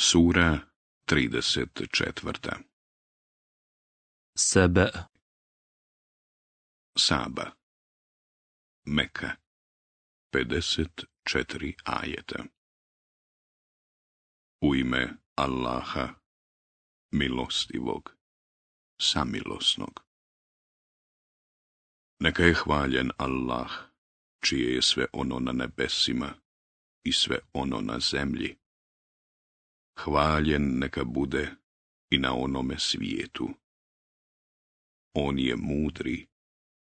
Sura 34. Sebe Saba Meka 54 ajeta U ime Allaha milostivog samilosnog Neka je hvaljen Allah čije je sve ono na nebesima i sve ono na zemlji hvaljen neka bude i na onome svijetu. On je mudri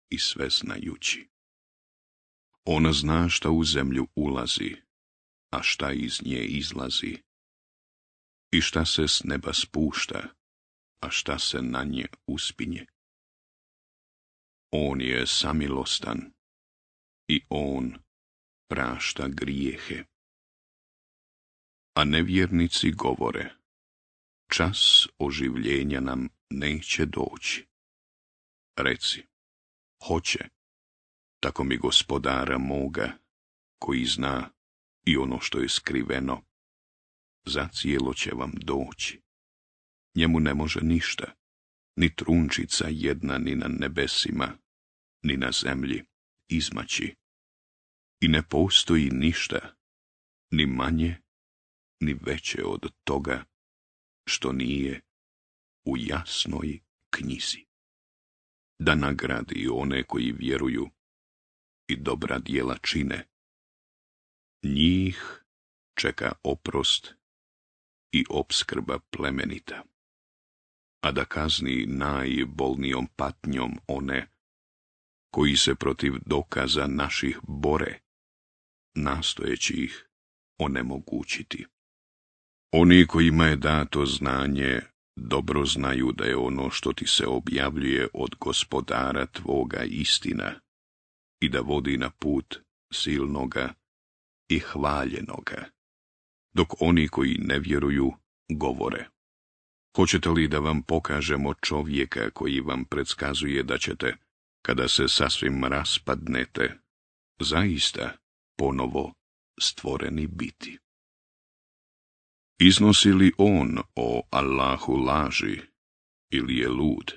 i sve znajući. Ona zna šta u zemlju ulazi, a šta iz nje izlazi, i šta se s neba spušta, a šta se na nje uspinje. On je samilostan i on prašta grijehe a nevjernici govore, čas oživljenja nam neće doći. Reci, hoće, tako mi gospodara moga, koji zna i ono što je skriveno, za cijelo će vam doći. Njemu ne može ništa, ni trunčica jedna ni na nebesima, ni na zemlji izmaći. I ne postoji ništa, ni manje, ni veće od toga što nije u jasnoj knjizi. Da nagradi one koji vjeruju i dobra djela čine. Njih čeka oprost i obskrba plemenita, a da kazni najbolnijom patnjom one koji se protiv dokaza naših bore, nastojeći ih onemogućiti. Oni kojima je dato znanje dobro znaju da je ono što ti se objavljuje od gospodara tvoga istina i da vodi na put silnoga i hvaljenoga, dok oni koji ne vjeruju govore. Hoćete li da vam pokažemo čovjeka koji vam predskazuje da ćete, kada se sasvim raspadnete, zaista ponovo stvoreni biti? Iznosi li on o Allahu laži ili je lud?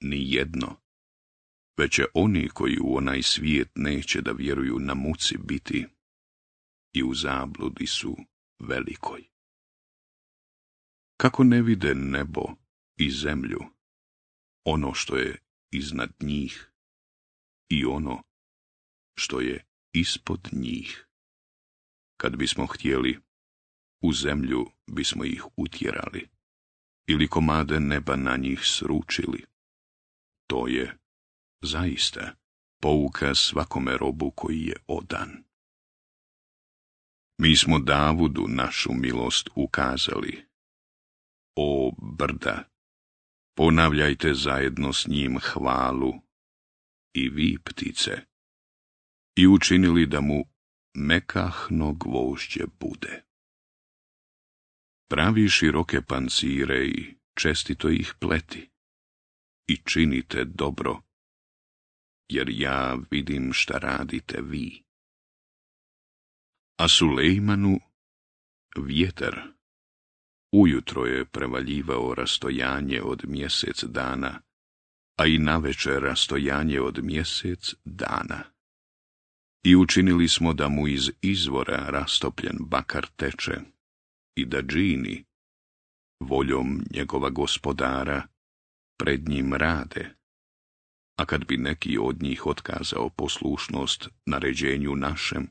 Ni jedno. Već je oni koji u onaj svijet neće da vjeruju na muci biti i u zabludi su velikoj. Kako ne vide nebo i zemlju, ono što je iznad njih i ono što je ispod njih? Kad bismo htjeli u zemlju bismo ih utjerali ili komade neba na njih sručili. To je zaista pouka svakome robu koji je odan. Mi smo Davudu našu milost ukazali. O brda, ponavljajte zajedno s njim hvalu i vi ptice i učinili da mu mekahno gvožđe bude. Pravi široke pancire i čestito ih pleti. I činite dobro, jer ja vidim šta radite vi. A Sulejmanu vjetar ujutro je prevaljivao rastojanje od mjesec dana, a i navečer rastojanje od mjesec dana. I učinili smo da mu iz izvora rastopljen bakar teče, i da džini, voljom njegova gospodara, pred njim rade, a kad bi neki od njih otkazao poslušnost naređenju našem,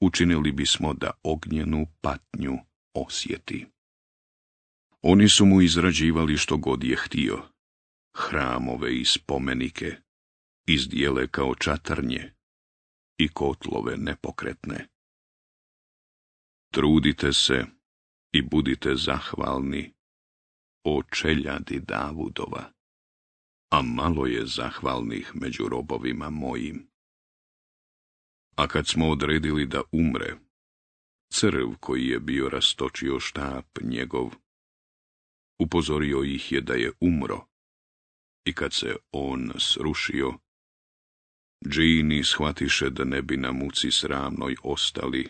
učinili bismo da ognjenu patnju osjeti. Oni su mu izrađivali što god je htio, hramove i spomenike, izdjele kao čatarnje i kotlove nepokretne. Trudite se i budite zahvalni, o čeljadi Davudova, a malo je zahvalnih među robovima mojim. A kad smo odredili da umre, crv koji je bio rastočio štap njegov, upozorio ih je da je umro, i kad se on srušio, džini shvatiše da ne bi na muci sramnoj ostali,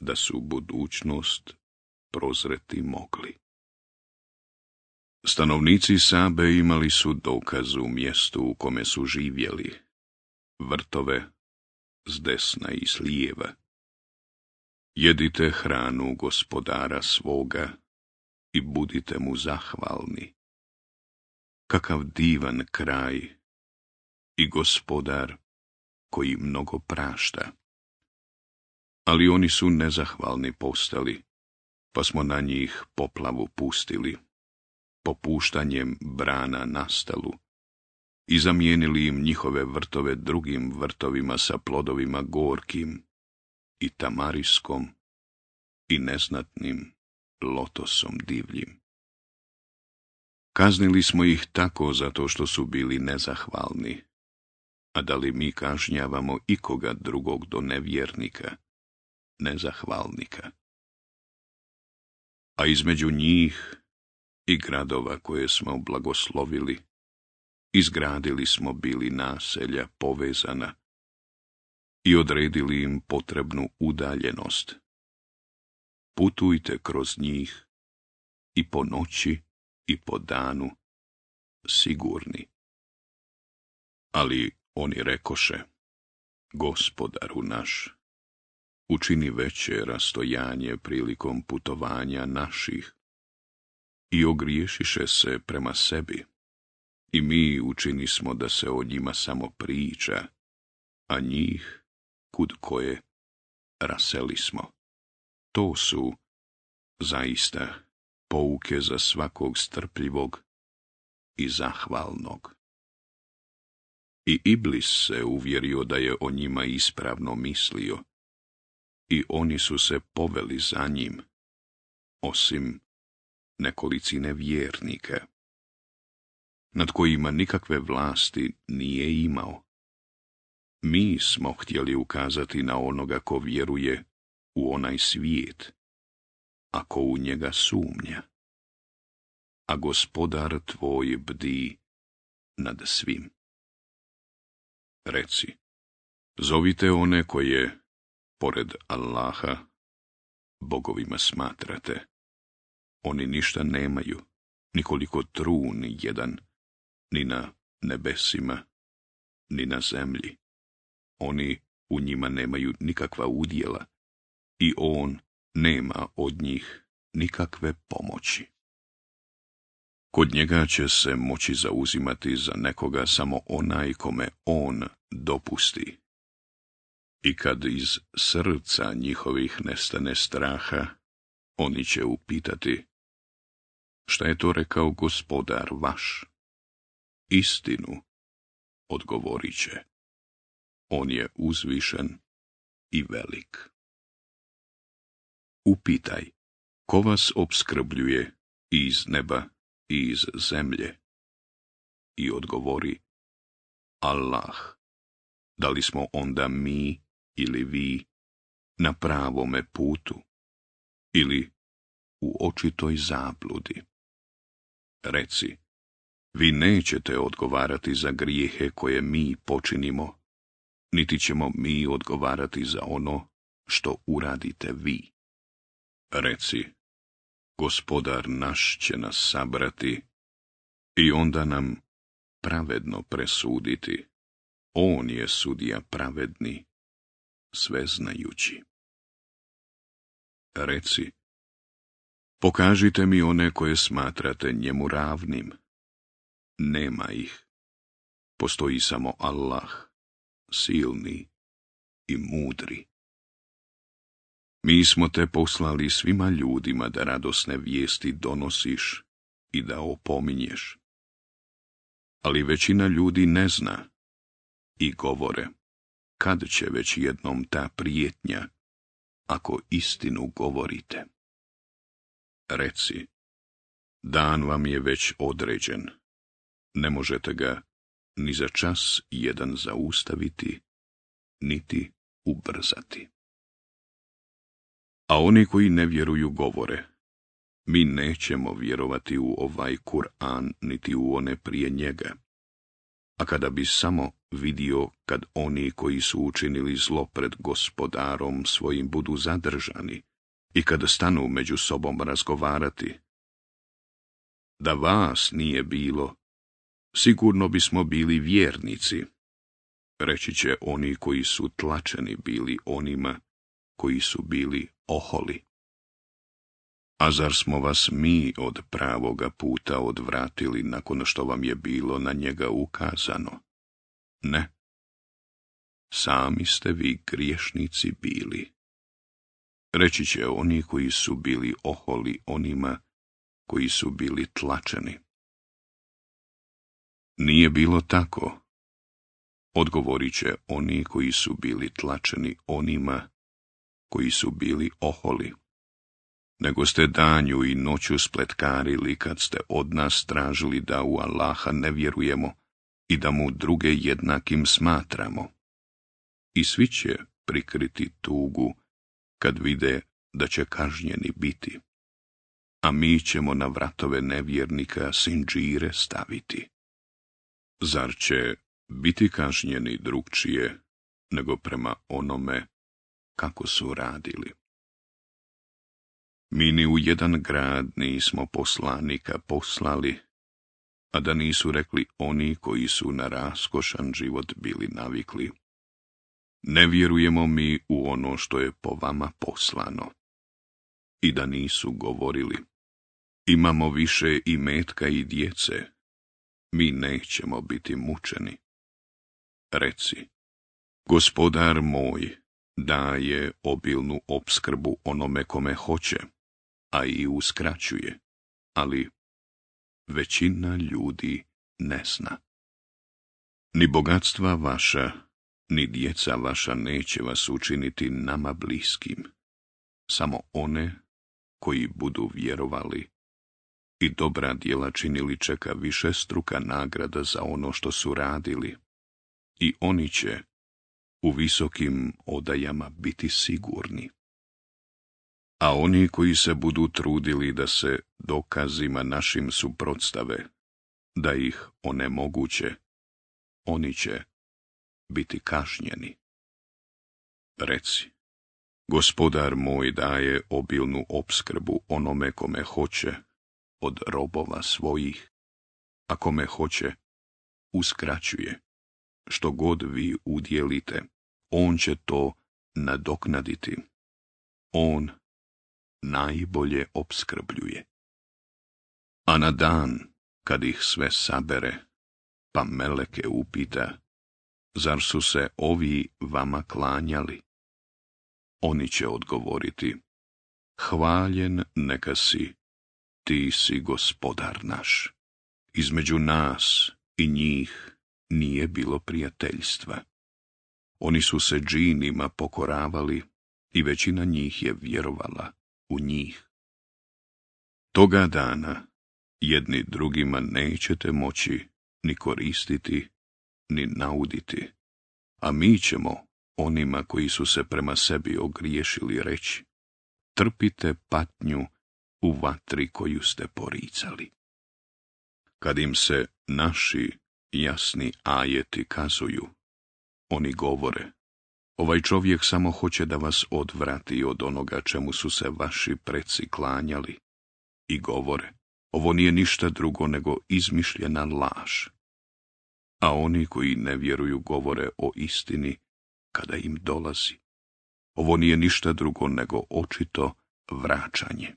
da su budućnost prozreti mogli. Stanovnici Sabe imali su dokaz u mjestu u kome su živjeli, vrtove s desna i s lijeva. Jedite hranu gospodara svoga i budite mu zahvalni. Kakav divan kraj i gospodar koji mnogo prašta. Ali oni su nezahvalni postali pa smo na njih poplavu pustili, popuštanjem brana nastalu, i zamijenili im njihove vrtove drugim vrtovima sa plodovima gorkim i tamariskom i neznatnim lotosom divljim. Kaznili smo ih tako zato što su bili nezahvalni, a da li mi kažnjavamo ikoga drugog do nevjernika, nezahvalnika? a između njih i gradova koje smo blagoslovili, izgradili smo bili naselja povezana i odredili im potrebnu udaljenost. Putujte kroz njih i po noći i po danu sigurni. Ali oni rekoše, gospodaru naš, učini veće rastojanje prilikom putovanja naših i ogriješiše se prema sebi. I mi učini smo da se o njima samo priča, a njih kud koje raseli smo. To su zaista pouke za svakog strpljivog i zahvalnog. I Iblis se uvjerio da je o njima ispravno mislio, i oni su se poveli za njim, osim nekolicine vjernike, nad kojima nikakve vlasti nije imao. Mi smo htjeli ukazati na onoga ko vjeruje u onaj svijet, ako u njega sumnja, a gospodar tvoj bdi nad svim. Reci, zovite one koje pored Allaha, bogovima smatrate. Oni ništa nemaju, nikoliko tru ni jedan, ni na nebesima, ni na zemlji. Oni u njima nemaju nikakva udjela i on nema od njih nikakve pomoći. Kod njega će se moći zauzimati za nekoga samo onaj kome on dopusti i kad iz srca njihovih nestane straha, oni će upitati, šta je to rekao gospodar vaš? Istinu, odgovorit će, on je uzvišen i velik. Upitaj, ko vas obskrbljuje i iz neba i iz zemlje? I odgovori, Allah, da li smo onda mi ili vi na pravome putu ili u očitoj zabludi. Reci, vi nećete odgovarati za grijehe koje mi počinimo, niti ćemo mi odgovarati za ono što uradite vi. Reci, gospodar naš će nas sabrati i onda nam pravedno presuditi. On je sudija pravedni sveznajući. Reci, pokažite mi one koje smatrate njemu ravnim. Nema ih. Postoji samo Allah, silni i mudri. Mi smo te poslali svima ljudima da radosne vijesti donosiš i da opominješ. Ali većina ljudi ne zna i govore kad će već jednom ta prijetnja, ako istinu govorite? Reci, dan vam je već određen, ne možete ga ni za čas jedan zaustaviti, niti ubrzati. A oni koji ne vjeruju govore, mi nećemo vjerovati u ovaj Kur'an niti u one prije njega. A kada bi samo vidio kad oni koji su učinili zlo pred gospodarom svojim budu zadržani i kad stanu među sobom razgovarati. Da vas nije bilo, sigurno bismo bili vjernici. Reći će oni koji su tlačeni bili onima koji su bili oholi. A zar smo vas mi od pravoga puta odvratili nakon što vam je bilo na njega ukazano? Ne. Sami ste vi griješnici bili. Reći će oni koji su bili oholi onima koji su bili tlačeni. Nije bilo tako. Odgovorit će oni koji su bili tlačeni onima koji su bili oholi. Nego ste danju i noću spletkarili kad ste od nas tražili da u Allaha ne vjerujemo i da mu druge jednakim smatramo. I svi će prikriti tugu kad vide da će kažnjeni biti. A mi ćemo na vratove nevjernika sinđire staviti. Zar će biti kažnjeni drugčije nego prema onome kako su radili? Mi ni u jedan grad nismo poslanika poslali, a da nisu rekli oni koji su na raskošan život bili navikli. Ne vjerujemo mi u ono što je po vama poslano. I da nisu govorili. Imamo više i metka i djece. Mi nećemo biti mučeni. Reci, gospodar moj daje obilnu opskrbu onome kome hoće, a i uskraćuje, ali većina ljudi ne zna. Ni bogatstva vaša, ni djeca vaša neće vas učiniti nama bliskim, samo one koji budu vjerovali i dobra djela činili čeka više struka nagrada za ono što su radili i oni će u visokim odajama biti sigurni a oni koji se budu trudili da se dokazima našim suprotstave, da ih onemoguće, oni će biti kašnjeni. Reci, gospodar moj daje obilnu obskrbu onome kome hoće od robova svojih, a kome hoće uskraćuje. Što god vi udjelite, on će to nadoknaditi. On najbolje obskrbljuje. A na dan, kad ih sve sabere, pa Meleke upita, zar su se ovi vama klanjali? Oni će odgovoriti, hvaljen neka si, ti si gospodar naš. Između nas i njih nije bilo prijateljstva. Oni su se džinima pokoravali i većina njih je vjerovala u njih. Toga dana jedni drugima nećete moći ni koristiti, ni nauditi, a mi ćemo onima koji su se prema sebi ogriješili reći, trpite patnju u vatri koju ste poricali. Kad im se naši jasni ajeti kazuju, oni govore, Ovaj čovjek samo hoće da vas odvrati od onoga čemu su se vaši preci klanjali i govore. Ovo nije ništa drugo nego izmišljena laž. A oni koji ne vjeruju govore o istini kada im dolazi. Ovo nije ništa drugo nego očito vraćanje.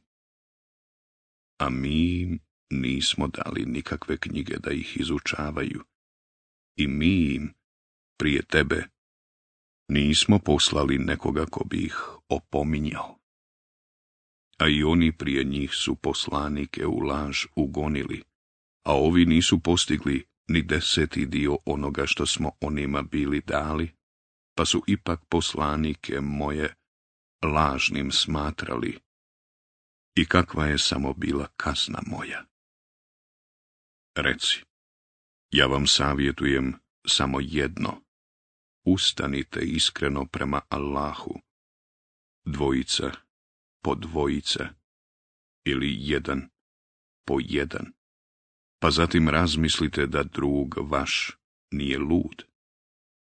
A mi nismo dali nikakve knjige da ih izučavaju. I mi im prije tebe nismo poslali nekoga ko bi ih opominjao. A i oni prije njih su poslanike u laž ugonili, a ovi nisu postigli ni deseti dio onoga što smo onima bili dali, pa su ipak poslanike moje lažnim smatrali. I kakva je samo bila kazna moja? Reci, ja vam savjetujem samo jedno, ustanite iskreno prema Allahu. Dvojica, po dvojica, ili jedan, po jedan. Pa zatim razmislite da drug vaš nije lud.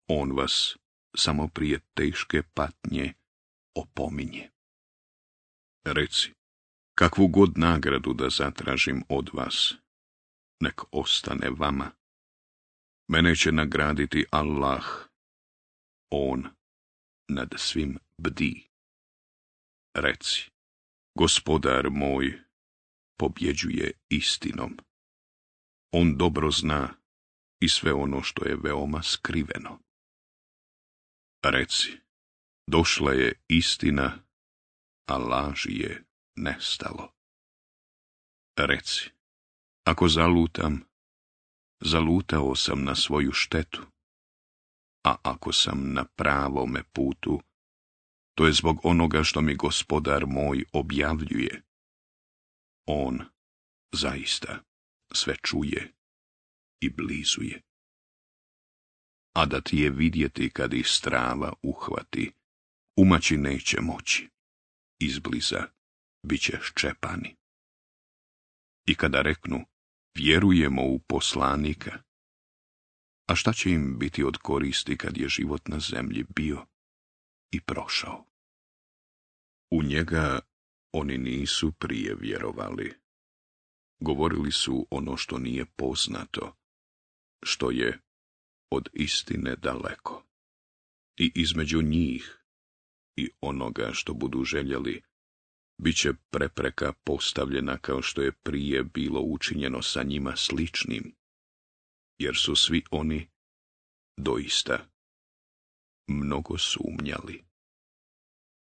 On vas samo prije teške patnje opominje. Reci, kakvu god nagradu da zatražim od vas, nek ostane vama. Mene će nagraditi Allah on nad svim bdi. Reci, gospodar moj pobjeđuje istinom. On dobro zna i sve ono što je veoma skriveno. Reci, došla je istina, a laži je nestalo. Reci, ako zalutam, zalutao sam na svoju štetu a ako sam na pravome putu, to je zbog onoga što mi gospodar moj objavljuje. On zaista sve čuje i blizuje. A da ti je vidjeti kad ih strava uhvati, umaći neće moći, izbliza bit će ščepani. I kada reknu, vjerujemo u poslanika, a šta će im biti od koristi kad je život na zemlji bio i prošao? U njega oni nisu prije vjerovali. Govorili su ono što nije poznato, što je od istine daleko. I između njih i onoga što budu željeli, bit će prepreka postavljena kao što je prije bilo učinjeno sa njima sličnim, jer su svi oni doista mnogo sumnjali.